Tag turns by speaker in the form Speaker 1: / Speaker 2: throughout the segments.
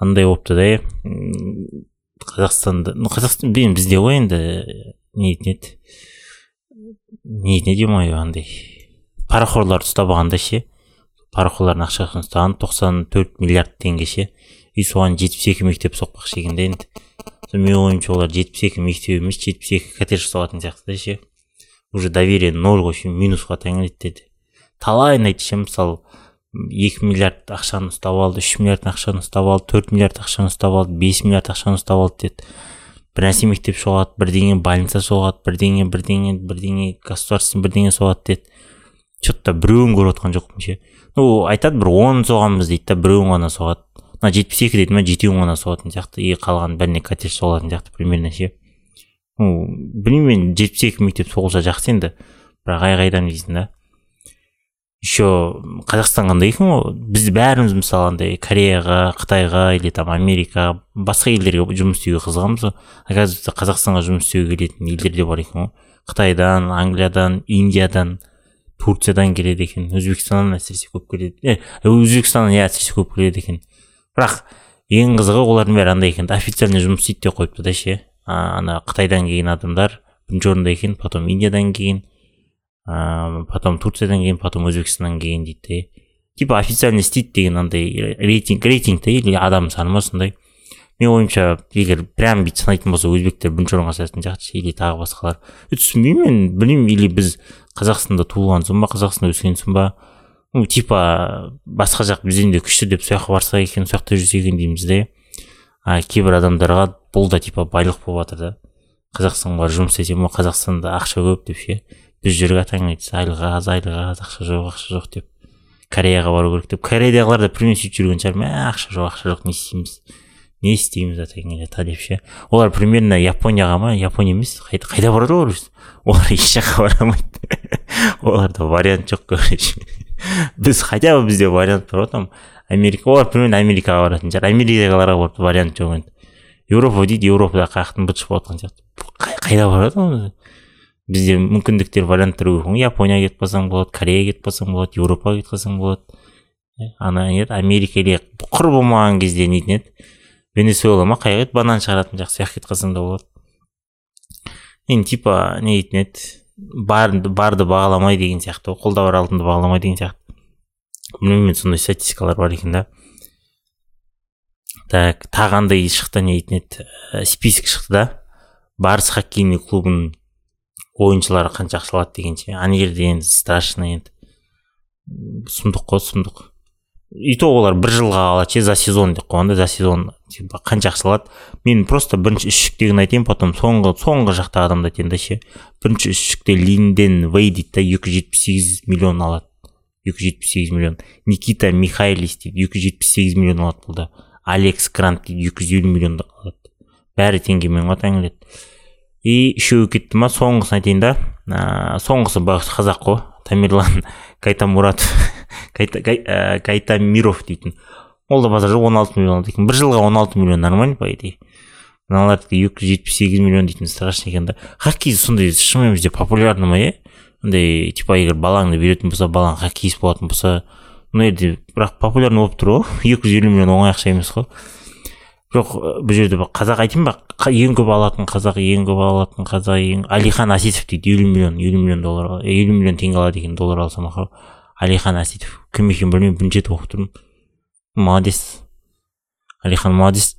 Speaker 1: андай болыпты да қазақстанда ну қазақстан білмеймін бізде ғой енді не дейтін еді не дейтін еді ой андай. Парақорларды ұстап алғанда ше парақорлардың ақшасын ұстаған тоқсан төрт миллиард теңге ше и соған жетпіс екі мектеп соқпақшы екен да енді. Менің ойымша олар жетпіс екі мектеп емес жетпіс екі коттедж салатын сияқты да ше. Уже доверие ноль ғой минусқа тәңір деді талайын айтты ше мысалы екі миллиард ақшаны ұстап алды үш миллиард ақшаны ұстап алды төрт миллиард ақшаны ұстап алды бес миллиард ақшаны ұстап алды деді. Бір нәрсе мектеп соғады бірдеңе больница соғады бірдеңе бірдеңе бірдеңе государственный бірдеңе соғады деді. Че то біреуін көріп отқан жоқпын ше? Ну айтады бір он соғамыз дейді да біреуін ғана соғады. Мына жетпіс екі дейді ма жетеуін ғана соғатын сияқты и қалған бәріне коттедж соғылатын сияқты примерно ше. Ну білмеймін мен жетпіс екі мектеп соғылса жақсы енді бірақ айғайдан дейсің да? Еще қазақстан қандай екен ғой біз бәріміз мысалы андай кореяға қытайға или там америка басқа елдерге жұмыс істеуге қызығамыз. Ғой оказывается қазақстанға жұмыс істеуге келетін елдер де бар екен ғой қытайдан англиядан индиядан турциядан келеді екен өзбекстаннан әсіресе көп келеді. Е өзбекстаннан иә әсіресе көп келеді екен. Бірақ ең қызығы олардың бәрі андай екен официально жұмыс істейді деп қойыпты да ше. Ана қытайдан келген адамдар бірінші орында екен потом индиядан келген. Ыыы потом турциядан кейін потом өзбекстаннан келген дейді. Типа официально істейді деген андай рейтинг рейтинг та или адам саны ма сондай. Менің ойымша егер прям бүйтіп санайтын болса өзбектер бірінші орынға салатын сияқты или тағы басқалар. Түсінбеймін мен білмеймін или біз қазақстанда туылғансың ба қазақстанда өскенсің ба. Ну типа басқа жақ бізден де күшті деп сол жаққа барсақ екен сол жақта жүрсек екен дейміз да а кейбір адамдарға бұл да типа байлық болып жатыр да қазақстанға барып жұмыс істесем қазақстанда ақша көп деп ше. Біз жүріп атаң айтса айлық аз айлық аз ақша жоқ ақша жоқ деп кореяға бару керек деп. Кореядағылар да примерно сөйтіп жүрген шығар. Мә ақша жоқ ақша жоқ не істейміз не істейміз атаң та деп ше. Олар примерно японияға ма япония емес қайда, қайда барады олар олар еш жаққа бара алмайды. Оларда вариант жоқ короче. Біз хотя бы бізде вариант бар ғой там. Америка олар примерно америкаға баратын шығар. Америкаларға барып вариант жоқ енді. Еуропа дейді еуропада қаяқтың быт шыт болып сияқты. Қайда барады ол бізде мүмкіндіктер варианттар көп. Ғой японияға кетіп қалсаң болады кореяға кетіп қалсаң болады еуропаға кетіп қалсаң болады. Ана не еді? Америка или құр болмаған кезде нетін еді венесуэла ма? Қай еді банан шығаратын жақ сияқты кетіп қалсаң да болады. Енді типа не дейтін еді? Барды, барды бағаламай деген сияқты ғой қолда бар алтынды бағаламай деген сияқты. Білмеймін сондай статистикалар бар екен да. Так тағы андай шықты не дейтін еді? Список шықты да. Барыс хоккейный клубының ойыншылары қанша ақша алады деген ше? Ана жерде енді страшно енді. Сұмдық қой сұмдық. И то олар бір жылға алады ше за сезон деп қойған да за сезон қанша ақша алады мен просто бірінші үштіктегіні айтайын потом соңғы соңғы жақтағы адамды айтайын да ше бірінші үштікте линден вей дейді да екі жүз жетпіс сегіз миллион алады. екі жүз жетпіс сегіз миллион. Никита михайлис дейді екі жүз жетпіс сегіз миллион алады бұл да. Алекс грант дейді екі жүз елу миллион алады. Бәрі теңгемен ғой и үшеуі кетті ма соңғысын айтайын да. Ә, соңғысы қазақ қой. Тамерлан кайтамуратов кайтамиров дейтін. Ол да базар жоқ он алты миллион алады екен. Бір жылға он алты миллион нормально по идее. Мыналардікі екі жүз жетпіс сегіз миллион дейтін страшно екен да. Хоккей сондай шынымен бізде популярный ма иә андай типа егер балаңды беретін болса балаң хоккеист болатын болса мына жерде бірақ популярный болып тұр ғой екі жүз елу миллион оңай ақша емес қой. Жоқ бұл жерде қазақ айтайын ба? Ең көп алатын қазақ ең көп алатын қазақ ең әлихан аситов дейді елу миллион елу миллион доллар елу миллион теңге алады екен доллар алсам ақыры әлихан аситов кім екенін білмеймін бірінші рет оқып тұрмын. Молодец. Әлихан молодец.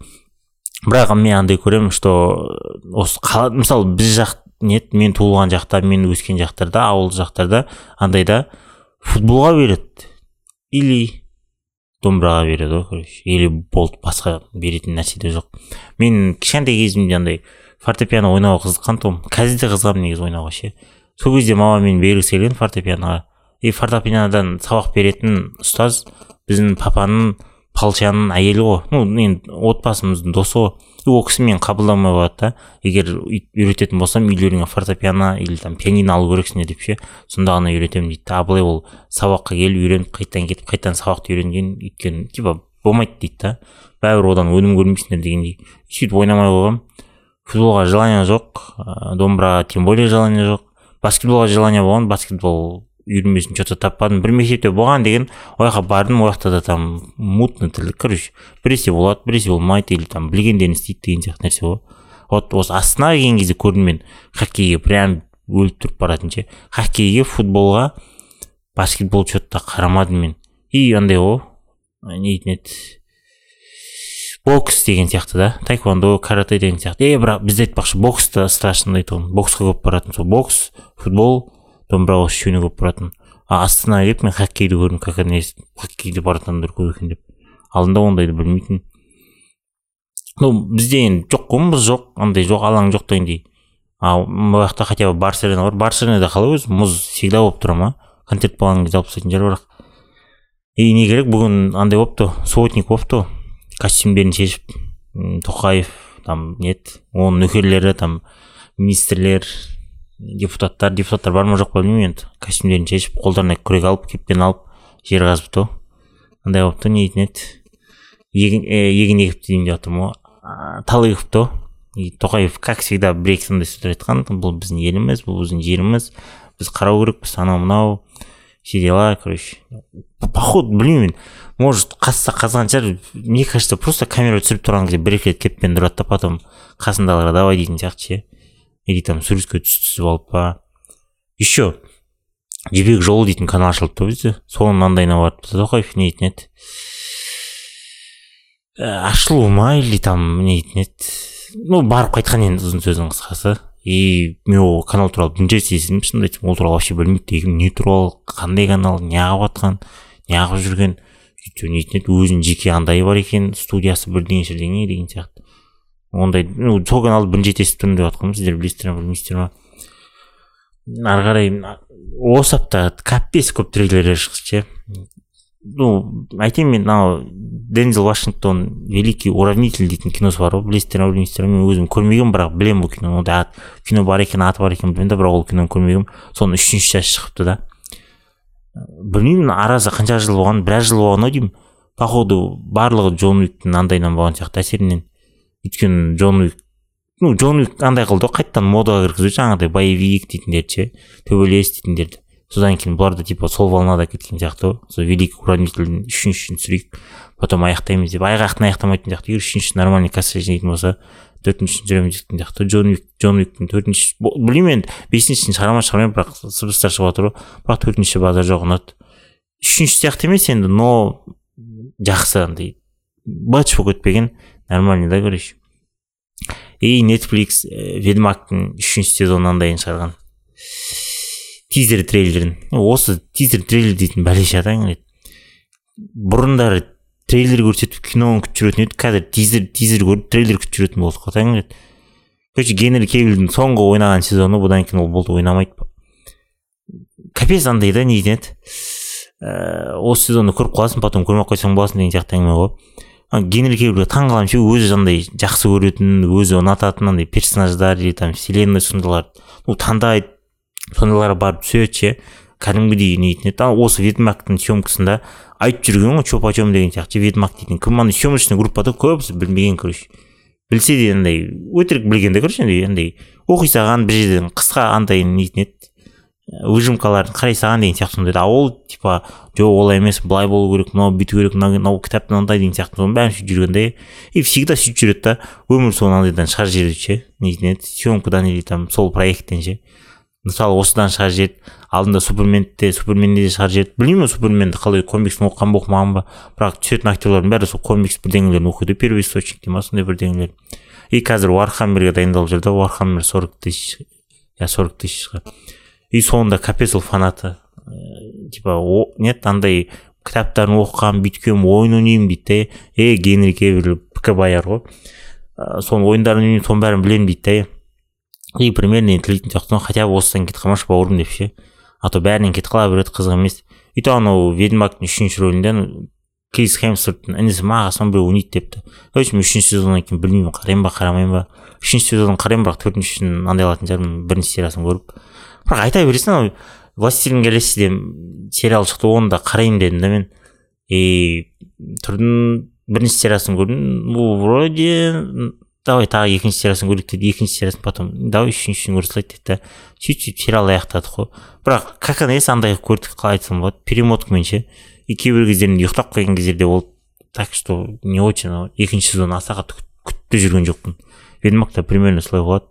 Speaker 1: Бірақ мен андай көремін что осы қала мысалы біз жақ нет мен туылған жақта мен өскен жақтарда ауыл жақтарда андайда футболға береді. Или домбыраға береді ғой короче. Или болды басқа беретін нәрсе де жоқ. Мен кішкентай кезімде андай фортепиано ойнауға қызыққан тұғым. Қазір де қызығамын негізі ойнауға ше. Сол кезде мамамен бергісі келген фортепианоға. И фортепианодан сабақ беретін ұстаз біздің папаның палчаның әйелі ғой. Ну енді отбасымыздың досы ғой. Ол кісі мені қабылдамай қояды да. егер үйрететін болсам үйлеріңе фортепиано или там пианино алу керексіңдер деп ше. Сонда ғана үйретемін дейді да. Былай ол сабаққа келіп үйреніп қайтадан кетіп қайтадан сабақты үйренген өйткені типа болмайды дейді да. Бәрібір одан өнім көрмейсіңдер дегендей. Сөйтіп ойнамай қойғанмын. Футболға желание жоқ домбыраға тем более желание жоқ. Баскетболға желание болған баскетбол үйірмесін че то таппадым бір мектепте болған деген ол жаққа бардым ол жақта да там мутный тірлік короче біресе болады біресе болмайды или там білгендерін істейді деген сияқты нәрсе ғой вот осы астанаға келген кезде көрдім мен хоккейге прям өліп тұрып баратын ше хоккейге футболға баскетбол че то қарамадым мен и андай ғой не дейтін еді бокс деген сияқты да таэквондо карате деген сияқты е бірақ бізде айтпақшы бокс та страшный тұғын боксқа көп баратын сол бокс футбол домбыра үшеуіне көп баратын. А астанаға келіп мен хоккейді көрдім как хоккейде баратын адамдар көп екен деп. Алдында ондайды білмейтін. Ну бізде енді жоқ қой мұз жоқ андай жоқ алаң жоқ дегендей ал мына жақта хотя бы барыс арена бар. Барыс аренада қалай өзі? Мұз всегда болып тұра ма? Концерт болған кезде алып тастайтын шығар бірақ и не керек бүгін андай болыпты субботник болыпты костюмдерін шешіп тоқаев там не еді оның нөкерлері там министрлер депутаттар депутаттар бар ма жоқ па білмеймін енді. Костюмдерін шешіп қолдарына күрек алып кеппен алып жер қазыпты ғой андай болыпты не дейтін еді? Егін егін егіпті деймін деп жатырмын ғой. Тал егіпті ғой и тоқаев как всегда бір екі сондай сөздер айтқан. Бұл біздің еліміз бұл біздің жеріміз. Біз қарау керекпіз анау мынау все дела короче. Походу білмеймін. Может қазса қазған шығар. Мне кажется просто камера түсіріп тұрған кезде бір екі рет кеппен тұрады да потом қасындағыларға давай дейтін сияқты ше. Или там суретке түсіп алып па еще жібек жолы дейтін канал ашылыпты бізде соның маңдайына барып тоқаев не дейтін еді ашылу ма или там не дейтін еді ну барып қайтқан енді ұзын сөздің қысқасы. И мен ол канал туралы бірінші рет естідім шынымды айтсам ол туралы вообще білмейді не туралы қандай канал неғып жатқан неғып жүрген сөйтіп не еді өзінің жеке андайы бар екен студиясы бірдеңе бірдеңе деген сияқты. Ондай ну сол каналды бірінші рет естіп тұрмын деп жатқанмын. Сіздер білесіздер ма білмейсіздер ма ары қарай осы апта капец көп трейлерлер шықты ше. Ну айтайын мен мынау дензел вашингтон великий уравнитель дейтін киносы бар ғой. Білесіздер ма білмейсіздер ма мен өзім көрмегенмін бірақ білемін ол киноны. Ондай кино бар екен аты бар екенін білемін да бірақ ол киноны көрмегенмін. Соның үшінші часть шығыпты да. Білмеймін арасы қанша жыл болған біраз жыл болған ау деймін. Походу барлығы джон уиктің андайынан болған сияқты әсерінен. Өйткені джон уик ну джон уик андай қылды ғой қайтадан модаға кіргізді жаңағыдай боевик дейтіндерді ше төбелес дейтіндерді содан кейін бұлар да типа сол волнада кеткен сияқты ғой. Сол великий уравнительдің үшіншісін түсірейік потом аяқтаймыз деп. Аяқтын аяқтамайтын сияқты. Егер үшіншісі нормальный кассаға жинайтын болса төртіншісін жүреміз дейтін сияқты джон уик джон уиктің төртінші білмеймін енді бесіншісін шығара ма шығармаймын бірақ сыбыстар шығып жатыр ғой. Бірақ төртінші базар жоқ ұнады. Үшінші сияқты емес енді но жақсы андай быч болып кетпеген нормальный да короче и netflix ведьмактың үшінші сезонын андайын шығарған. Тизер трейлерін. Осы тизер трейлер дейтін бәле атаң бұрындары трейлер көрсетіп киноны күтіп жүретін еді қазір тизер тизер көріп трейлер күтіп жүретін болдық қой келеді короче генри кевиллдің соңғы ойнаған сезоны бұдан кейін ол болды ойнамайды капец андай да не дейтін еді. Ә, осы сезонды көріп қаласың потом көрмей ақ қойсаң боласың деген сияқты әңгіме ғой. Генри кевиллге таң қаламын ше өзі андай жақсы көретін өзі ұнататын андай персонаждар или там вселенной сондайларды ну таңдайды сондайларға барып түседі ше кәдімгідей не дейтін еді. Осы ведьмактың съемкасында айтып жүрген ғой че почем деген сияқты ведьмак дейтін. Кім андай съемочный группада көбісі білмеген короче. Білсе де андай өтірік білген да короче андай андай оқи салған бір жерден қысқа андай не дейтін еді. Выжимкаларын қарай салған деген сияқты сондай а ол типа жоқ олай емес былай болу керек мынау бүйту керек мынау кітапта мынандай деген сияқты. Соның бәрін сөйтіп жүрген да и всегда сөйтіп жүреді да өмір соны андайдан шығарып жібереді ше не дейтін еді. Съемкадан или там сол проекттен ше. Мысалы осыдан шығарып жіберді алдында суперменде суперменде де шығарып жіберді білмеймін комиксті қалай комиксін оқыған ба оқымаған ба. Бірақ түсетін актерлардың бәрі сол комикс бірдеңелерін оқиды. Первый источник дей ма сондай бірдеңелер и қазір вархаммерге дайындалып жүр да вархаммер сорок тысяч я сорок тысяч шығар. И соңында капец ол фанаты. Типа не андай кітаптарын оқығанмын бүйткен ойын ойнаймын дейді да е генри кевилл пк баяр ғой. Соның ойындарын ойнаймын соның бәрін білемін дейді да и примерно тілейтін сияқтымын. Хотя бы осыдан кетіп қалмашы бауырым деп ше. А то бәрінен кетіп қала береді қызық емес. То анау ведьмактың үшінші рөлінде крис хемсворттың інісі ма ағасы біреу ойнайды депті. Короче мен үшінші сезоннан кейін білмеймін қараймын ба қарамаймын ба. Үшінші сезонын қараймын бірақ төртіншісін андай қылатын шығармын бірінші сериясын көріп. Бірақ айта бересің анау властелин колец сериал шықты оны да қараймын дедім да мен. И тұрдым бірінші сериясын көрдім ну вроде давай тағы екінші сериясын көрейік деді екінші сериясын потом давай үшіншісін салайық деді да сөйтіп сөйтіп сериал аяқтадық қой. Бірақ как она есть андай қылып көрдік қалай айтсам болады перемоткамен ше и кейбір кездерінде ұйықтап қалған кездерде болды. Так что не очень екінші сезон аса қатты күтіп жүрген жоқпын. Ведьмакта примерно солай болады.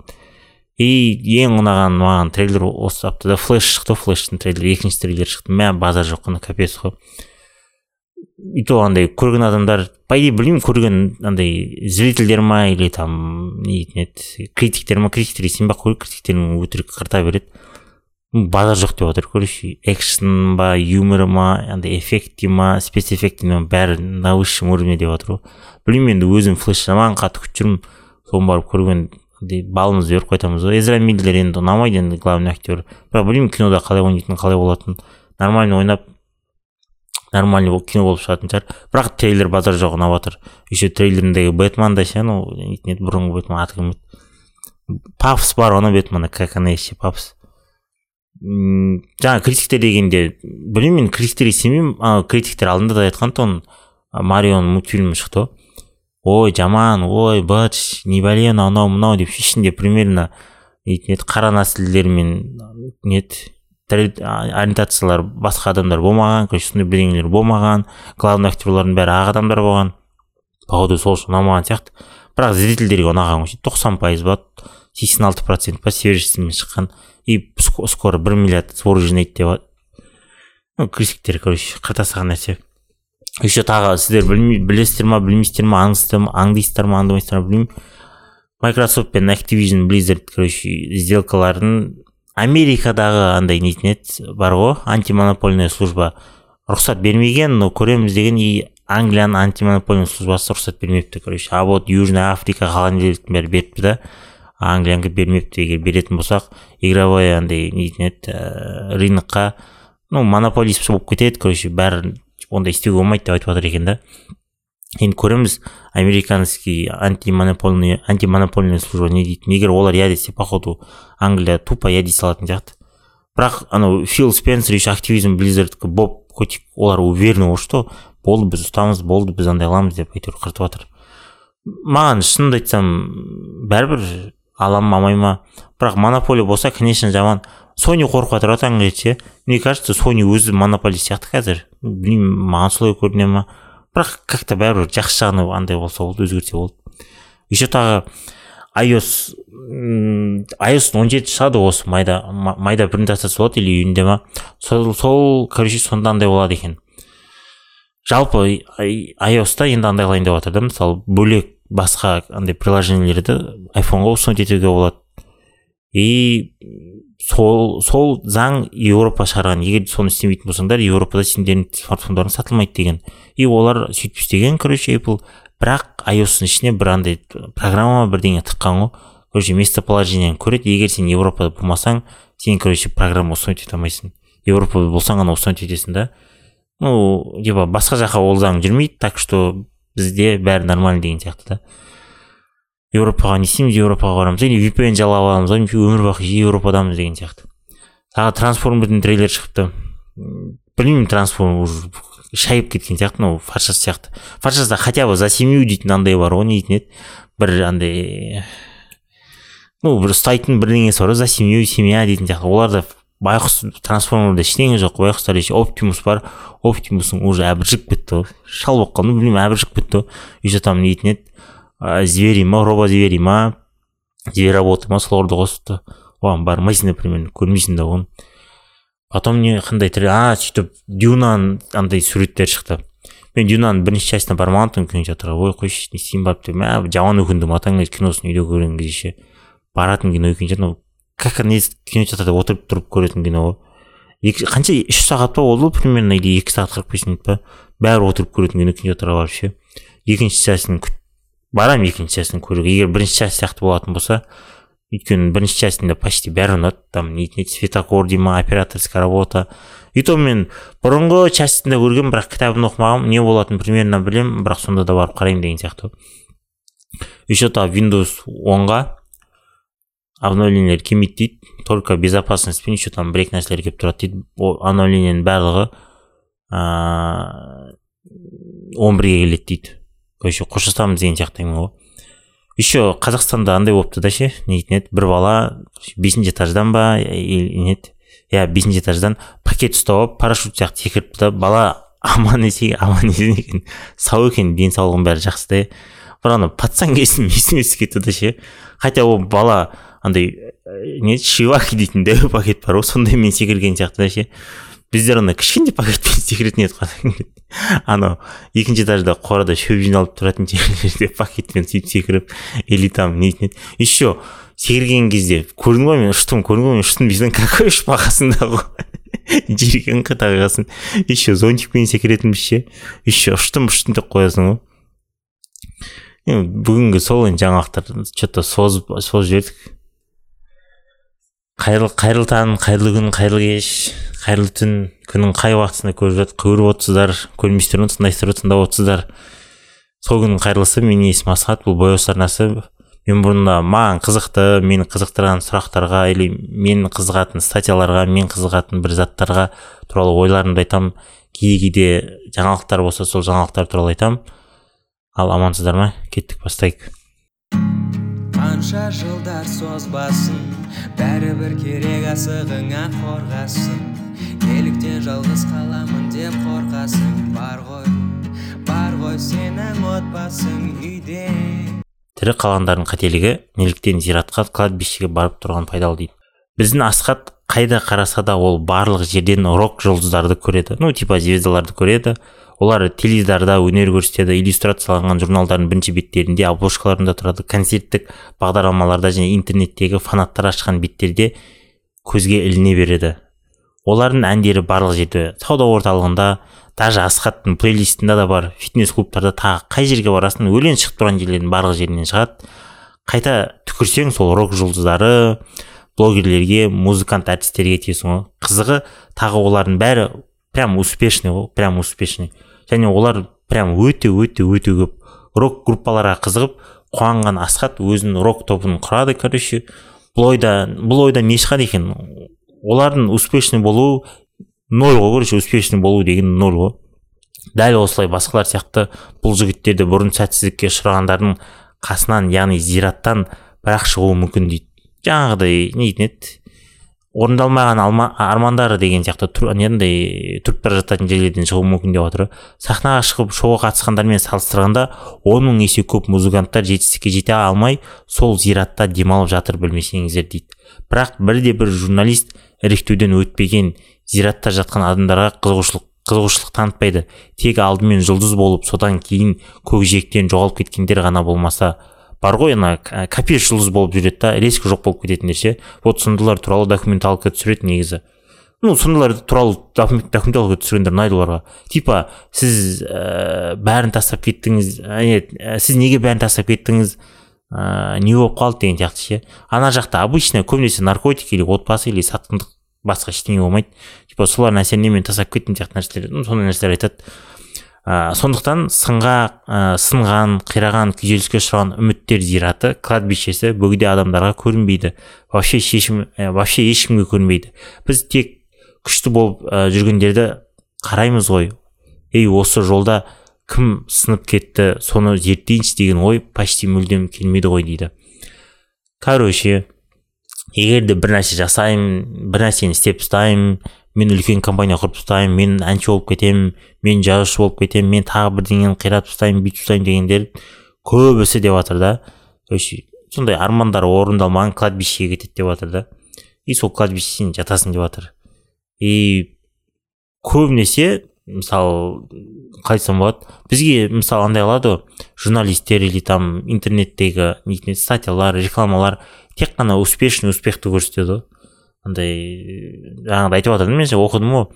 Speaker 1: И ең ұнаған маған трейлер осы аптада флеш шықты флештің трейлері екінші трейлер шықты. Мә базар жоқ қана капец қой. И то андай көрген адамдар по идее білмеймін көрген андай зрительдер ма или там не дейтін еді критиктер ма критиктер сенбей ақ критиктердің өтірік қырта береді. Базар жоқ деп жатыр короче экшн ба юмор ма андай эффекти ма спецэффекти ма бәрі на высшем уровне деп жатыр ғой. Білмеймін енді өзім флеш жаман қатты күтіп жүрмін. Соны барып көрген балымызды беріп қайтамыз ғой. Эзра миллер енді ұнамайды енді главный актер. Бірақ білмеймін кинода қалай ойнайтынын қалай болатынын. Нормально ойнап нормальный кино болып шығатын шығар. Бірақ трейлер базар жоқ ұнап жатыр еще трейлеріндегі бэтмен да ше анау не бұрынғы бэтмен аты кім еді? Пафос бар оны бэтмена как она есть пафос жаңа критиктер дегенде білмеймін мен критиктерге сенбеймін. Критиктер алдында да айтқан тұғын марионың мультфильмі шықты ғой ой жаман ой быт не бәле анау мынау деп ішінде примерно нетін еді қара нәсілдер мен неді ориентациялары басқа адамдар болмаған короче сондай бірдеңелер болмаған главный актерлардың бәрі ақ адамдар болған походу сол үшін ұнамаған сияқты. Бірақ зрительдерге ұнаған ғой тоқсан пайыз ба сексен алты процент па свежестімен шыққан. И скоро бір миллиард сбор жинайды деп ну критиктер короче қырта салған нәрсе. Еще тағы сіздер білесіздер ма білмейсіздер ма аңдайсыздар ма аңдамайсыздар ма білмеймін. Майкрософт пен activision blizzard короче сделкаларын америкадағы андай нетін еді бар ғой антимонопольная служба. Рұқсат бермеген но көреміз деген и англияның антимонопольный службасы рұқсат бермепті короче. А вот южная африка қалған жерлердің бәрі беріпті да. Англиянікі бермепті егер беретін болсақ игровой андай нетін еді ә, рынокқа ну монополист болып кетеді короче бәрі ондай істеуге болмайды деп айтып жатыр екен да енді көреміз американский антимонопольный антимонопольная служба не дейтін егер олар иә десе походу англия тупо иә дей салатын сияқты бірақ анау фил спенсер еще активизм близзардікі боб котик олар уверенный ғой что болды біз ұстамыз болды біз андай қыламыз деп әйтеуір қыртып жатыр маған шынымды айтсам бәрібір алам ма алмай ма? Бірақ монополия болса конечно жаман сони қорқып жатыр таңғы ше мне кажется сони өзі монополист сияқты қазір. Білмеймін маған солай көріне ма бірақ как то бәрібір жақсы жағына андай болса болды өзгерсе болды. Еще тағы ios ios он жеті шығады осы майда. Майда презентациясы болады или июньде ма сол сол короче сонда андай болады екен. Жалпы iOS-та енді андай қылайын деп жатыр да мысалы бөлек басқа андай приложениелерді айфонға установить етуге болады. И сол сол заң еуропа шығарған егер соны істемейтін болсаңдар еуропада сендердің смартфондарың сатылмайды деген. И олар сөйтіп істеген короче apple. Бірақ iostың ішіне бір андай программа бірдеңе тыққан ғой. Короче местоположениені көреді. Егер сен еуропада болмасаң сен короче программа установить ете алмайсың. Еуропада болсаң ғана установить етесің да. Ну типа басқа жаққа ол заң жүрмейді. Так что бізде бәрі нормально деген сияқты да. Еуропаға не істейміз еуропаға барамыз. Или vpn жалап аламыз ғой өмір бақи еуропадамыз деген сияқты. Тағы трансформердің трейлері шығыпты білмеймін трансформер уже шайып кеткен сияқты мынау фаршас сияқты. Фаршаста хотя бы за семью дейтін андай бар ғой не дейтін еді? Бір андай ну бір ұстайтын бірдеңесі бар ғой за семью семья дейтін сияқты. Оларда байқұс трансформерда ештеңе жоқ байқұстар еще оптимус бар. Оптимустың уже әбіржіп кетті ғой. Шал болып қалды білмеймін әбіржіп кетті ғой. Еще там не дейтін еді? Звери ма робо звери ма? Звероботы ма соларды қосыпты. Оған бармайсың примерно көрмейсің да оны потом не қандай а сөйтіп дюнаның андай суреттері шықты. Мен дюнаның бірінші частына бармаған тұғынмын кинотеатрға ой қойшы не істеймін барып деп. Мә жаман өкіндім атаң киносын үйде көрген кезде ше. Баратын кино екен как не кинотеатрда отырып тұрып көретін кино ғой екі қанша үш сағат па болды примерно или екі сағат қырық бес минут па бәрі отырып көретін кино кинотеатрға барып ше екінші частын барамын екінші частын көруге егер бірінші часть сияқты болатын болса өйткені бірінші частінде почти бәрі ұнады там светокор дей ма операторская работа. И то мен бұрынғы частінде көргенмін бірақ кітабын оқымағанмын не болатынын примерно білемін бірақ сонда да барып қараймын деген сияқты еще тағы windows онға обновлениелер келмейді дейді только безопасностьпен еще там бір екі нәрселер келіп тұрады дейді. Обновлениенің барлығы он бірге келеді дейді. Короче қоштасамыз деген сияқты әңгіме ғой. Еще қазақстанда андай болыпты да ше не дейтін еді? Бір бала бесінші этаждан ба не еді? Иә бесінші этаждан пакет ұстап алып парашют сияқты секіріпті да. Бала аман есен аман есен екен. Сау екен денсаулығының бәрі жақсы да. Бірақ ана пацан кезім есіме түсіп кетті да ше. Хотя ол бала андай не шиваки дейтін дәу пакет бар ғой сондаймен секірген сияқты да ше біздер ана кішкентай пакетпен секіретін едік анау екінші этажда қорада шөп жиналып тұратын жерлерде пакетпен сөйтіп секіріп или там нетін еді. Еще секірген кезде көрдің ба мен ұштым көрдің ба мен ұштым. Дейсің какой үш бағасында ғой. Жерге тағасың еще зонтикпен секіретінбіз ше. Еще ұштым ұштым деп қоясың ғой. Бүгінгі сол енді жаңалықтар че то созып созып жібердік. Қайырлы қайырлы таң қайырлы күн қайырлы кеш қайырлы түн күннің қай уақытысында көріп көріп отырсыздар көрмейсіздер ма тыңдайсыздар тыңдап отырсыздар. Сол күннің қайырлысы менің есімім асхат бұл бояу арнасы мен бұрында маған қызықты мені қызықтырған сұрақтарға или мен қызығатын статьяларға мен қызығатын бір заттарға туралы ойларымды айтамын кейде кейде жаңалықтар болса сол жаңалықтар туралы айтамын ал амансыздар ма? Кеттік бастайық. Қанша жылдар созбасын бәрібір керек асығыңа қорғасын. Неліктен жалғыз қаламын деп қорқасың бар ғой бар ғой сенің отбасың үйде. Тірі қалғандардың қателігі неліктен зиратқа кладбищеге барып тұрған пайдалы дейді. Біздің асхат қайда қараса да ол барлық жерден рок жұлдыздарды көреді. Ну типа звездаларды көреді. Олар теледидарда өнер көрсетеді иллюстрацияланған журналдардың бірінші беттерінде обложкаларында тұрады. Концерттік бағдарламаларда және интернеттегі фанаттар ашқан беттерде көзге іліне береді. Олардың әндері барлық жерде. Сауда орталығында даже асхаттың плейлистында да бар. Фитнес клубтарда тағы қай жерге барасың өлең шығып тұрған жерлердің барлық жерінен шығады. Қайта түкірсең сол рок жұлдыздары блогерлерге музыкант әртістерге тиесің ғой. Қызығы тағы олардың бәрі прям успешный ғой прям успешный. Және олар прям өте өте өте көп рок группаларға қызығып қуанған асхат өзінің рок тобын құрады короче. Бұл ойда бұл ойда не шығады екен? Олардың успешный болу ноль ғой короче успешный болу деген ноль ғой. Дәл осылай басқалар сияқты бұл жігіттерді бұрын сәтсіздікке ұшырағандардың қасынан яғни зираттан бірақ шығуы мүмкін дейді. Жаңағыдай не дейтін еді? Орындалмаған алма, армандары деген сияқты тұр, недей тұрып бара жататын жерлерден шығуы мүмкін деп отыр. Сахнаға шығып шоуға қатысқандармен салыстырғанда он мың есе көп музыканттар жетістікке жете алмай сол зиратта демалып жатыр білмесеңіздер дейді. Бірақ бірде бір журналист іріктеуден өтпеген зиратта жатқан адамдарға қызығушылық қызығушылық танытпайды. Тек алдымен жұлдыз болып содан кейін көкжиектен жоғалып кеткендер ғана болмаса бар ғой ана капец жұлдыз болып жүреді да резко жоқ болып кететіндер ше вот сондайлар туралы документалка түсіреді негізі. Ну сондайлар туралы документалка түсіргендер ұнайды оларға. Типа сіз ә, бәрін тастап кеттіңіз ә, сіз неге бәрін тастап кеттіңіз? Ә, не болып қалды деген сияқты ше. Ана жақта обычно көбінесе наркотик или отбасы или сатқындық басқа ештеңе болмайды. Типа солардың әсерінен мен тастап кеттім сияқты нәрселер ну сондай нәрселер айтады. Ә, сондықтан сынға ә, сынған қираған күйзеліске ұшыраған үміттер зираты кладбищесі бөгде адамдарға көрінбейді. Вообще шешім ә, вообще ешкімге көрінбейді. Біз тек күшті болып ә, жүргендерді қараймыз ғой. Ей осы жолда кім сынып кетті соны зерттейінші деген ой почти мүлдем келмейді ғой дейді. Короче егер де бір нәрсе жасаймын бір нәрсені істеп тастаймын мен үлкен компания құрып тастаймын мен әнші болып кетемін мен жазушы болып кетемін мен тағы бірдеңені қиратып тастаймын бүйтіп тастаймын дегендер көбісі деп жатыр да. Короче сондай армандары орындалмаған кладбищеге кетеді деп жатыр да. И сол кладбищеден жатасың деп жатыр. И көбінесе мысалы қалай айтсам болады бізге мысалы андай қылады ғой журналистер или там интернеттегі статьялар рекламалар тек қана успешный успехті көрсетеді ғой. Андай жаңағыдай айтып жатырмын мен оқыдым ғой.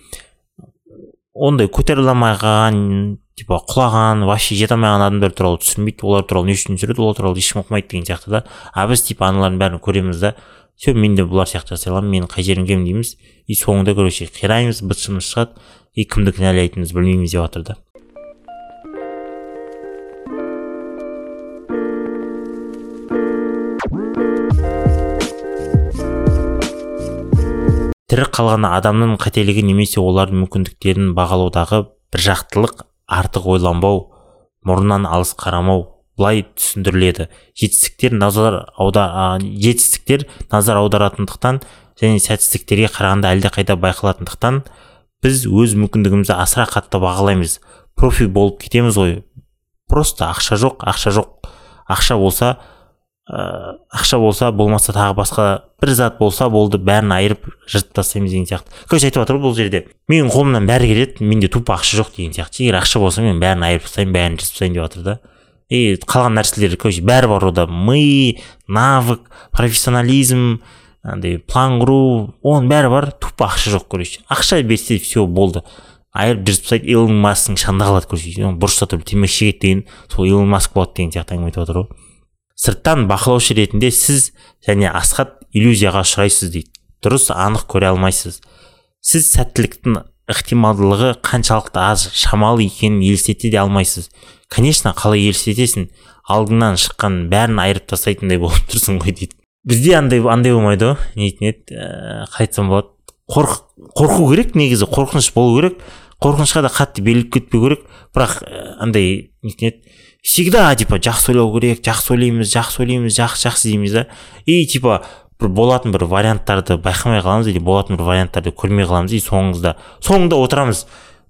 Speaker 1: Ондай көтеріле алмай қалған типа құлаған вообще жете алмай қалған адамдар туралы түсінбейді олар туралы не үшін түсіреді олар туралы ешкім оқымайды деген сияқты да. А біз типа аналардың бәрін көреміз да. Все мен де бұлар сияқты жасай аламын менің қай жерім кем дейміз. И соңында короче қираймыз быт шытымыз шығады. И кімді кінәлайтынымызды білмейміз деп жатыр да. Тірі қалған адамның қателігі немесе олардың мүмкіндіктерін бағалаудағы біржақтылық артық ойланбау мұрнынан алыс қарамау былай түсіндіріледі. Жетістіктер назар аудар жетістіктер назар аударатындықтан және сәтсіздіктерге қарағанда әлдеқайда байқалатындықтан біз өз мүмкіндігімізді асыра қатты бағалаймыз. Профи болып кетеміз ғой. Просто ақша жоқ ақша жоқ. Ақша болса ә, ақша болса болмаса тағы басқа бір зат болса болды бәрін айырып жыртып тастаймыз деген сияқты. Короче айтып жатыр ғой бұл жерде менің қолымнан бәрі келеді менде тупо ақша жоқ деген сияқты. Егер ақша болса мен бәрін айырып тастаймын бәрін жыртып тастаймын деп жатыр да. И қалған нәрселер короче бәрі бар ода ми навык профессионализм андай план құру оның бәрі бар. Тупо ақша жоқ короче. Ақша берсе все болды. Айырып жыртып тастайды илон масктың шанда қалады короче. Бұрышта тұрып темекі шегеді деген сол илон маск болады деген сияқты әңгіме айтып отыр ғой. Сырттан бақылаушы ретінде сіз және асхат иллюзияға ұшырайсыз дейді. Дұрыс анық көре алмайсыз. Сіз сәттіліктің ықтималдылығы қаншалықты аз шамалы екенін елестете де алмайсыз. Конечно қалай елестетесің? Алдыңнан шыққан бәрін айырып тастайтындай болып тұрсың ғой дейді. Бізде андай андай болмайды ғой не дейтін еді ә, қалай айтсам болады? Қорқ қорқу керек негізі қорқыныш болу керек. Қорқынышқа да қатты беріліп кетпеу керек. Бірақ ә, андай нетін еді всегда типа жақсы ойлау керек жақсы ойлаймыз жақсы ойлаймыз жақсы жақсы дейміз да. И типа бір болатын бір варианттарды байқамай қаламыз или болатын бір варианттарды көрмей қаламыз и соңында соңында отырамыз.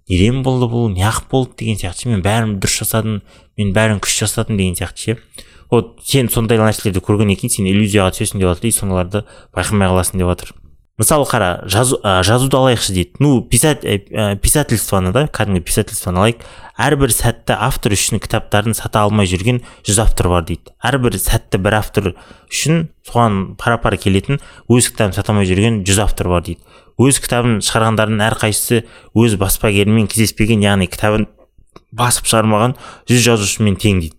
Speaker 1: Неден болды бұл? Неғып болды деген сияқты мен бәрін дұрыс жасадым мен бәрін күш жасадым деген сияқты ше? Вот сен сондай нәрселерді көргеннен кейін сен иллюзияға түсесің деп жатыр и сондайларды байқамай қаласың деп жатыр мысалы қара жазу, ә, жазуды алайықшы дейді. Ну писать ә, писательствоны да кәдімгі писательствоны алайық. Әрбір сәтті автор үшін кітаптарын сата алмай жүрген жүз автор бар дейді. Әрбір сәтті бір автор үшін соған пара пар келетін өз кітабын сата алмай жүрген жүз автор бар дейді. Өз кітабын шығарғандардың әрқайсысы өз баспагерімен кездеспеген яғни кітабын басып шығармаған жүз жазушымен тең дейді.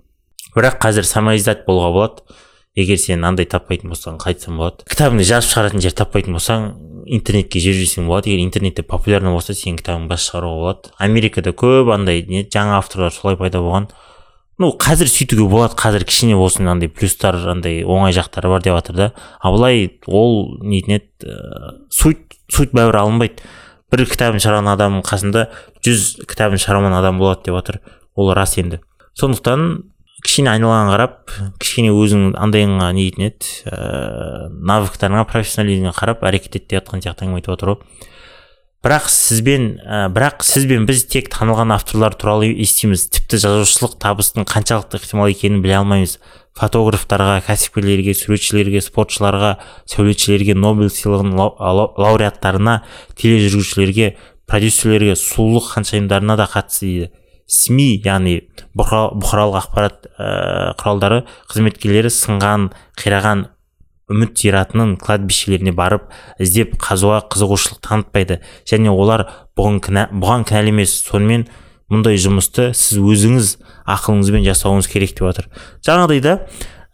Speaker 1: Бірақ қазір самоиздат болуға болады. Егер сен андай таппайтын болсаң қайтсам болады. Кітабыңды жазып шығаратын жер таппайтын болсаң интернетке жіберсең болады. Егер интернетте популярный болса сенің кітабыңды басып шығаруға болады. Америкада көп андай не жаңа авторлар солай пайда болған. Ну қазір сөйтуге болады. Қазір кішкене болсын андай плюстар андай оңай жақтары бар деп жатыр да. А былай ол нетін еді ә, суть суть бәрібір алынбайды. Бір кітабын шығарған адамның қасында жүз кітабын шығармаған адам болады деп жатыр. Ол рас енді. Сондықтан кішкене айналаңа қарап кішкене өзің андайыңа не дейтін еді ә, навыктарыңа профессионализміңе қарап әрекет ет деп жатқан сияқты әңгіме айтып отыр ғой бірақ сізбен ә, бірақ сіз бен біз тек танылған авторлар туралы естиміз. Тіпті жазушылық табыстың қаншалықты ықтимал екенін біле алмаймыз. Фотографтарға кәсіпкерлерге суретшілерге спортшыларға сәулетшілерге нобель сыйлығының лауреаттарына тележүргізушілерге продюсерлерге сұлулық ханшайымдарына да қатысты дейді. Сми яғни бұқаралық ақпарат ә, құралдары қызметкерлері сынған қираған үміт зиратының кладбищелеріне барып іздеп қазуға қызығушылық танытпайды. Және олар бұған кінә, бұған кінәлі емес. Сонымен мұндай жұмысты сіз өзіңіз ақылыңызбен жасауыңыз керек деп жатыр жаңағыдай да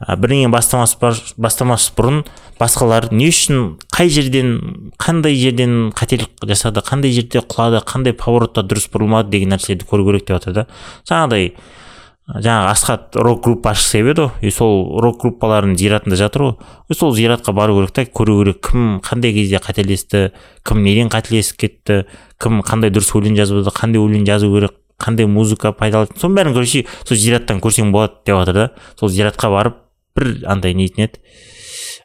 Speaker 1: бірдеңе бастамас бастамас бұрын басқалар не үшін қай жерден қандай жерден қателік жасады қандай жерде құлады қандай поворотта дұрыс бұрылмады деген нәрселерді көру керек деп жатыр да. Жаңағыдай жаңағы асхат рок группа ашқысы келіп еді ғой. И сол рок группалардың зиратында жатыр ғой. Сол зиратқа бару керек та көру керек кім қандай кезде қателесті кім неден қателесіп кетті кім қандай дұрыс өлең жазбады қандай өлең жазу керек қандай музыка пайдалы. Соның бәрін короче сол зираттан көрсең болады деп жатыр да. Сол зиратқа барып бір андай нетін еді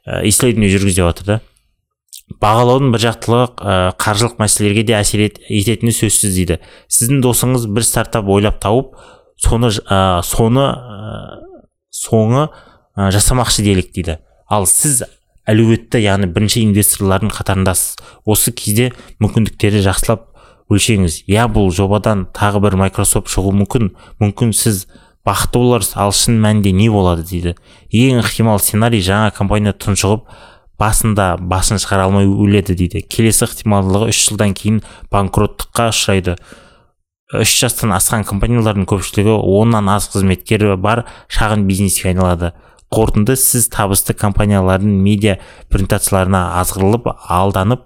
Speaker 1: ә, исследование жүргіз деп жатыр да. Бағалаудың бір жақтылығы ә, қаржылық мәселелерге де әсер ететіні сөзсіз дейді. Сіздің досыңыз бір стартап ойлап тауып соны ә, соны ә, соңы ә, жасамақшы делік дейді. Ал сіз әлеуетті яғни бірінші инвесторлардың қатарындасыз осы кезде мүмкіндіктерді жақсылап өлшеңіз. Иә бұл жобадан тағы бір Microsoft шығуы мүмкін. Мүмкін сіз бақытты боларсыз ал шын мәнінде не болады дейді. Ең ықтимал сценарий жаңа компания тұншығып басында басын шығара алмай өледі дейді. Келесі ықтималдылығы үш жылдан кейін банкроттыққа ұшырайды. Үш жастан асқан компаниялардың көпшілігі оннан аз қызметкері бар шағын бизнеске айналады. Қорытынды сіз табысты компаниялардың медиа презентацияларына азғырылып алданып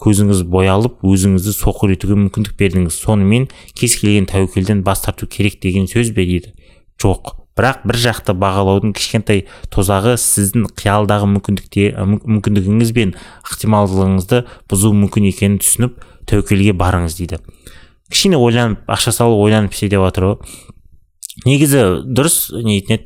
Speaker 1: көзіңіз боялып өзіңізді соқыр етуге мүмкіндік бердіңіз. Сонымен кез келген тәуекелден бас тарту керек деген сөз бе дейді. Жоқ. Бірақ бір жақты бағалаудың кішкентай тозағы сіздің қиялдағы мүмкіндігіңіз бен ықтималдылығыңызды бұзуы мүмкін екенін түсініп тәуекелге барыңыз дейді. Кішкене ойланып ақша салып ойланып істе деп жатыр негізі дұрыс не еді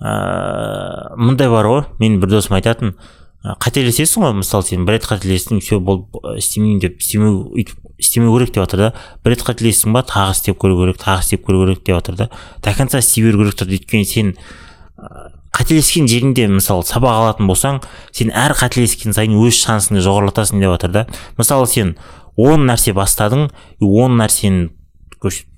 Speaker 1: ыыы мындай бар ғой. Менің бір досым айтатын қателесесің ғой мысалы сен бір рет қателестің все болып істемеймін деп істемеу өйтіп істемеу керек деп жатыр да. Бір рет қателестің ба тағы істеп көру керек тағы істеп көру керек деп жатыр да. До конца істей беру керек тұрды. Өйткені сен қателескен жеріңде мысалы сабақ алатын болсаң сен әр қателескен сайын өз шансыңды жоғарылатасың деп жатыр да. Мысалы сен он нәрсе бастадың он нәрсенің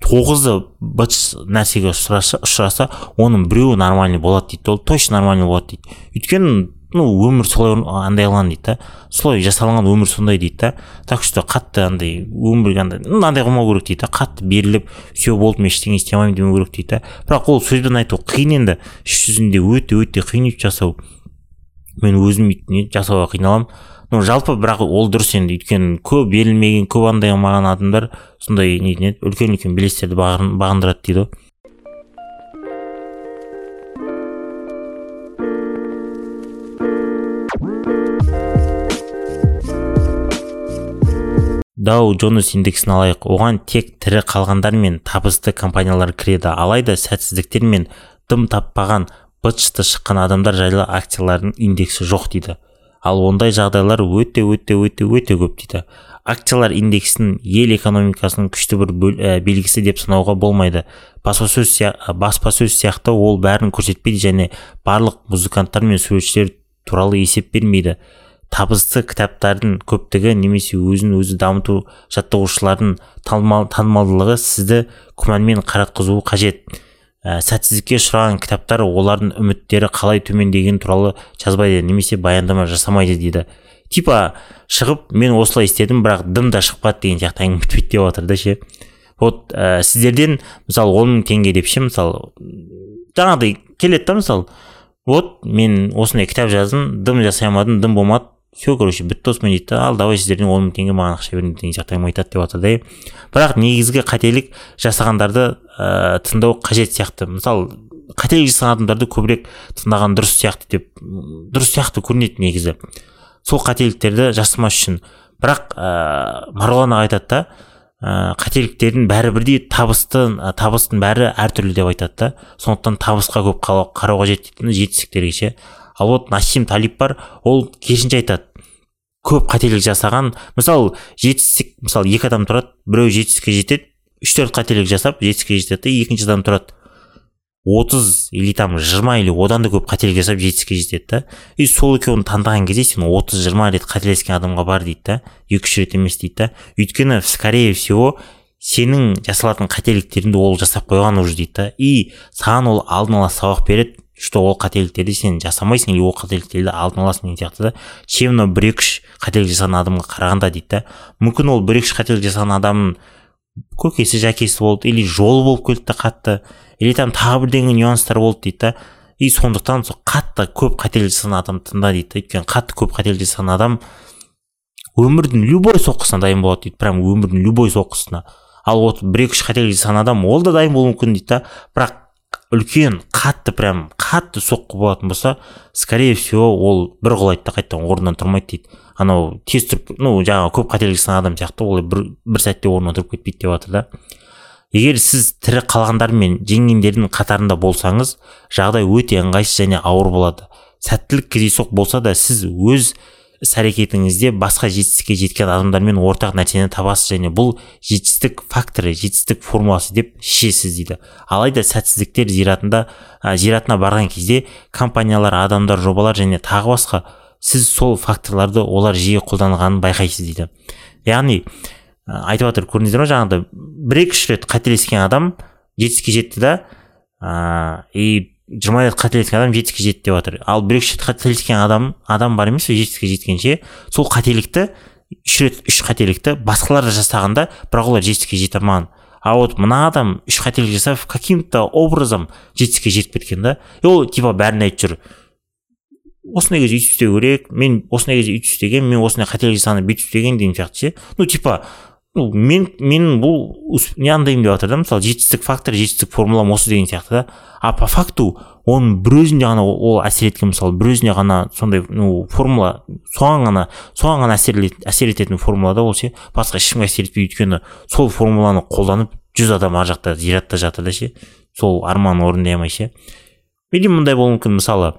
Speaker 1: тоғызы быт нәрсеге ұшыраса оның біреуі нормальный болады дейді ол точно нормальный болады дейді. Өйткені ну өмір солай андай қылған дейді да. Солай жасалған өмір сондай дейді да. Так что қатты андай өмірге андай андай қылмау керек дейді да. Қатты беріліп все болды мен ештеңе істей алмаймын демеу керек дейді да. Бірақ ол сөзбен айту қиын енді. Іс жүзінде өте өте қиын өйтіп жасау. Мен өзім жасауға қиналамын. Ну жалпы бірақ ол дұрыс енді. Өйткені көп берілмеген көп андай қылмаған адамдар сондай нетін еді үлкен үлкен белестерді бағындырады дейді ғой. Дау джонс индексін алайық. Оған тек тірі қалғандар мен табысты компаниялар кіреді. Алайда сәтсіздіктер мен дым таппаған быт шыққан адамдар жайлы акциялардың индексі жоқ дейді. Ал ондай жағдайлар өте өте өте өте көп дейді. Акциялар индексін ел экономикасының күшті бір ә, белгісі деп санауға болмайды. Баспасөз баспасөз сияқты ол бәрін көрсетпейді және барлық музыканттар мен суретшілер туралы есеп бермейді. Табысты кітаптардың көптігі немесе өзін өзі дамыту жаттығушылардың танымалдылығы сізді күмәнмен қаратқызуы қажет. Ә, сәтсіздікке ұшыраған кітаптар олардың үміттері қалай төмендегені туралы жазбайды немесе баяндама жасамайды дейді. Типа шығып мен осылай істедім бірақ дым да шықпады деген сияқты әңгіме бітпейді деп жатыр да ше. Вот ә, сіздерден мысалы он мың теңге деп ше мысалы жаңағыдай келеді да мысалы. Вот мен осындай кітап жаздым дым жасай алмадым дым болмады. Все короче бітті осымен дейді ал давай сіздерден он мың теңге маған ақша беріңдер деген сияқты әңгіме айтады деп жатыр да бірақ негізгі қателік жасағандарды ә, тыңдау қажет сияқты. Мысалы қателік жасаған адамдарды көбірек тыңдаған дұрыс сияқты деп дұрыс сияқты көрінеді негізі. Сол қателіктерді жасамас үшін. Бірақ ә, марғұлан аға айтады да ә, қателіктердің бәрі бірдей табысты табыстың бәрі әртүрлі деп айтады да. Сондықтан табысқа көп қарау қажет дейді жетістіктерге ше. Ал вот насим талип бар ол керісінше айтады көп қателік жасаған. Мысалы жетістік мысалы екі адам тұрады біреу жетістікке жетеді үш төрт қателік жасап жетістікке жетеді екінші адам тұрады. отыз или там жиырма или одан да көп қателік жасап жетістікке жетеді да. И сол екеуін таңдаған кезде сен отыз жиырма рет қателескен адамға бар дейді да. Екі үш рет емес дейді да. Өйткені скорее всего сенің жасалатын қателіктеріңді ол жасап қойған уже дейді да. И саған ол алдын ала сабақ береді. Что ол қателіктерді сен жасамайсың или ол қателіктерді алдын аласың деген сияқты да. Чем мынау бір екі үш қателік жасаған адамға қарағанда дейді да мүмкін ол бір екі үш қателік жасаған адамның көкесі жәкесі болды или жолы болып келді да қатты или там тағы бірдеңе нюанстар болды дейді да. И сондықтан сол қатты көп қателік жасаған адамды тыңда дейді да. Өйткені қатты көп қателік жасаған адам өмірдің любой соққысына дайын болады дейді прям өмірдің любой соққысына. Ал вот бір екі үш қателік жасаған адам ол да дайын болуы мүмкін дейді да. Бірақ үлкен қатты прям қатты соққы болатын болса скорее всего ол бір құлайды да қайтадан орнынан тұрмайды дейді. Анау тез тұрып ну жаңағы көп қателік жасаған адам сияқты олай бір, бір сәтте орнынан тұрып кетпейді деп жатыр да. Егер сіз тірі қалғандар мен жеңгендердің қатарында болсаңыз жағдай өте ыңғайсыз және ауыр болады. Сәттілік кездейсоқ болса да сіз өз іс әрекетіңізде басқа жетістікке жеткен адамдармен ортақ нәрсені табасыз және бұл жетістік факторы жетістік формуласы деп шешесіз дейді. Алайда сәтсіздіктер зиратында ә, зиратына барған кезде компаниялар адамдар жобалар және тағы басқа сіз сол факторларды олар жиі қолданғанын байқайсыз дейді. Яғни ә, айтып жатыр көрдіңіздер ма жаңағыдай бір екі үш рет қателескен адам жетістікке жетті да ыыы и жиырма рет қателескен адам жетістікке жетті деп жатыр ал бір екі рет қателескен адам адам бар емес пе жетістікке жеткенше. Сол қателікті үш рет үш қателікті басқалар да жасағанда бірақ олар жетістікке жете алмаған. А вот мына адам үш қателік жасап каким то образом жетістікке жетіп кеткен да. И ол типа бәріне айтып жүр. Осындай кезде өйтіп істеу керек мен осындай кезде өйтіп істегенмін мен осындай қателік жасағанда бүйтіп істегенмін деген сияқты ше. Ну типа мен мен бұл не андаймын деп жатыр да мысалы жетістік фактор жетістік формулам осы деген сияқты да. А по факту оның бір өзіне ғана ол әсер еткен мысалы бір өзіне ғана сондай ну формула соған ғана соған ғана әсер, ететін формула да ол ше басқа ешкімге әсер етпейді өйткені сол формуланы қолданып жүз адам ар жақта зиратта жатыр да ше. Сол арманын орындай алмай ше или мындай болуы мүмкін. Мысалы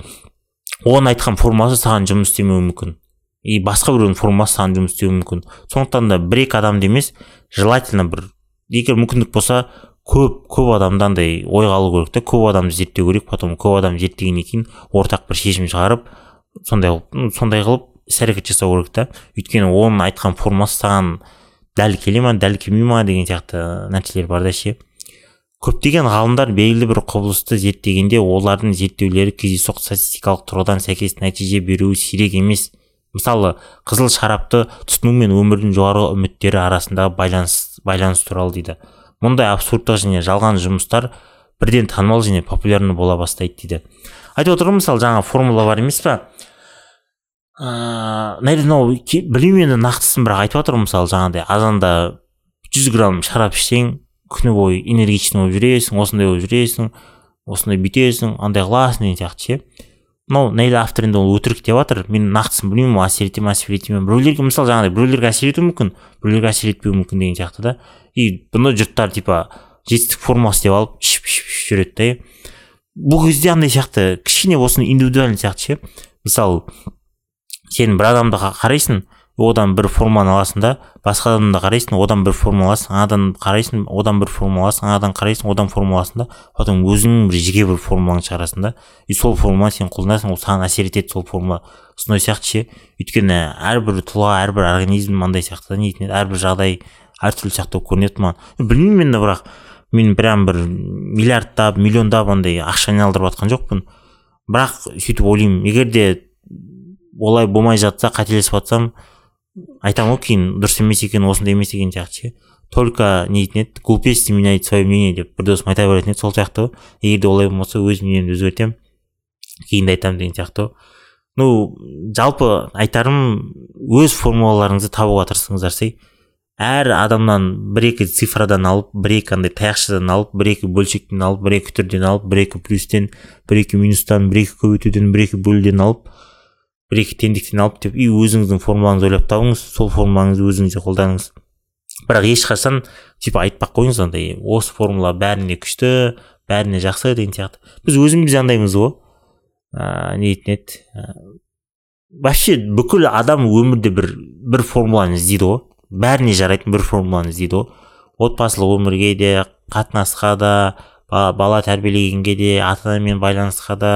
Speaker 1: оның айтқан формасы саған жұмыс істемеуі мүмкін. И басқа біреудің формасы саған жұмыс істеуі мүмкін. Сондықтан да бір екі адамды емес желательно бір егер мүмкіндік болса көп көп адамдан андай ойға алу керек та көп адамды зерттеу керек потом көп адамды зерттегеннен кейін ортақ бір шешім шығарып сондай сондай қылып іс әрекет жасау керек та өйткені оның айтқан формасы саған дәл келе ма дәл келмей ма деген сияқты нәрселер бар да ше. Көптеген ғалымдар белгілі бір құбылысты зерттегенде олардың зерттеулері кездейсоқ статистикалық тұрғыдан сәйкес нәтиже беруі сирек емес. Мысалы қызыл шарапты тұтыну мен өмірдің жоғары үміттері арасындағы байланыс байланыс туралы дейді. Мұндай абсурдтық және жалған жұмыстар бірден танымал және популярны бола бастайды дейді. Айтып отырмын мысалы жаңа формула бар емес па ыыы мынау білмеймін енді нақтысын бірақ айтып жатырмын мысалы жаңағыдай азанда жүз грамм шарап ішсең күні бойы энергичный болып жүресің осындай болып жүресің осындай бүйтесің андай қыласың деген сияқты ше. Мынау нейл автор енді ол өтірік деп жатыр. Мен нақтысын білмеймін ол әсер ете ме әсер ете ме. Біреулерге мысалы жаңағыдай біреулерге әсер етуі мүмкін біреулерге әсер етпеуі мүмкін деген сияқты да. И бұны жұрттар типа жетістік формасы деп алып ішіп ішіп ішіп жүреді да бұл кезде андай сияқты кішкене осыны индивидуальный сияқты ше. Мысалы сен бір адамды қарайсың одан бір форманы аласың да басқа адамды қарайсың одан бір форма аласың анадан қарайсың одан бір форма аласың анадан қарайсың одан форма аласың да потом өзіңнің бір жеке бір формулаңды шығарасың да. И сол форманы сен қолданасың ол саған әсер етеді сол формула сондай сияқты ше. Өйткені әрбір тұлға әрбір организм мынандай сияқты не еді әрбір жағдай әртүрлі сияқты болып көрінеді маған. Білмеймін енді бірақ мен прям бір миллиардтап миллиондап андай ақша айналдырып жатқан жоқпын. Бірақ сөйтіп ойлаймын егер де олай болмай жатса қателесіп жатсам айтамын ғой кейін дұрыс емес екен осындай емес деген сияқты ше. Только не дейтін еді глупости меняет свое мнение деп бір досым айта беретін еді сол сияқты ғой. Егер де олай болмаса өз мнениемді өзгертемін кейін де айтамын деген сияқты ғой. Ну жалпы айтарым өз формулаларыңызды табуға тырысыңыздар әр адамнан бір екі цифрадан алып бір екі андай таяқшадан алып бір екі бөлшектен алып бір екі түрден алып бір екі плюстен бір екі минустан бір екі көбейтуден бір екі бөлуден алып бір екі теңдіктен алып деп и өзіңіздің формулаңызды ойлап табыңыз сол формулаңызды өзіңізде қолданыңыз. Бірақ ешқашан типа айтпақ қойыңыз андай осы формула бәріне күшті бәріне жақсы деген сияқты. Біз өзіміз андаймыз ғой. Ыыы не дейтін еді? Вообще бүкіл адам өмірде бір бір формуланы іздейді ғой. Бәріне жарайтын бір формуланы іздейді ғой. Отбасылық өмірге де қатынасқа да бала тәрбиелегенге де ата анамен байланысқа да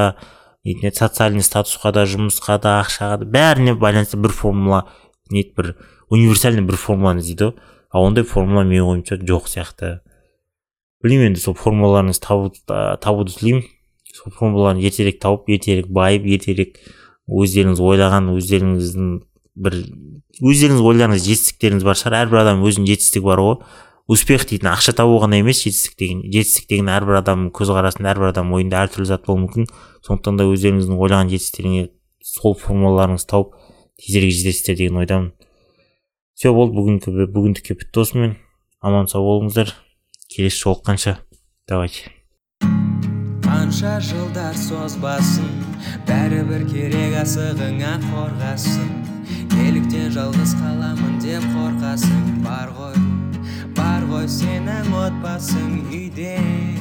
Speaker 1: не социальный статусқа да жұмысқа да ақшаға да бәріне байланысты бір формула не бір универсальный бір формуланы іздейді ғой. Ал ондай формула менің ойымша жоқ сияқты. Білмеймін енді сол формулаларыңызды табу, табуды тілеймін. Сол формуланы ертерек тауып ертерек байып ертерек өздеріңіз ойлаған өздеріңіздің бір өздеріңіз ойларыңыз жетістіктеріңіз бар шығар. Әрбір адамның өзінің жетістігі бар ғой. Успех дейтін ақша табу ғана емес жетістік деген жетістік деген әрбір адамның көзқарасында әрбір адамның ойында әртүрлі зат болуы мүмкін. Сондықтан да өздеріңіздің ойлаған жетістіктеріңе сол формулаларыңызды тауып тезірек жетесіздер деген ойдамын. Все болды бүгінгі бүгіндікке бітті осымен аман сау болыңыздар. Келесі жолыққанша давайте.
Speaker 2: Қанша жылдар созбасын бәрібір керек асығыңа қорғасын. Неліктен жалғыз қаламын деп қорқасың бар ғой бар ғой сенің отбасың үйде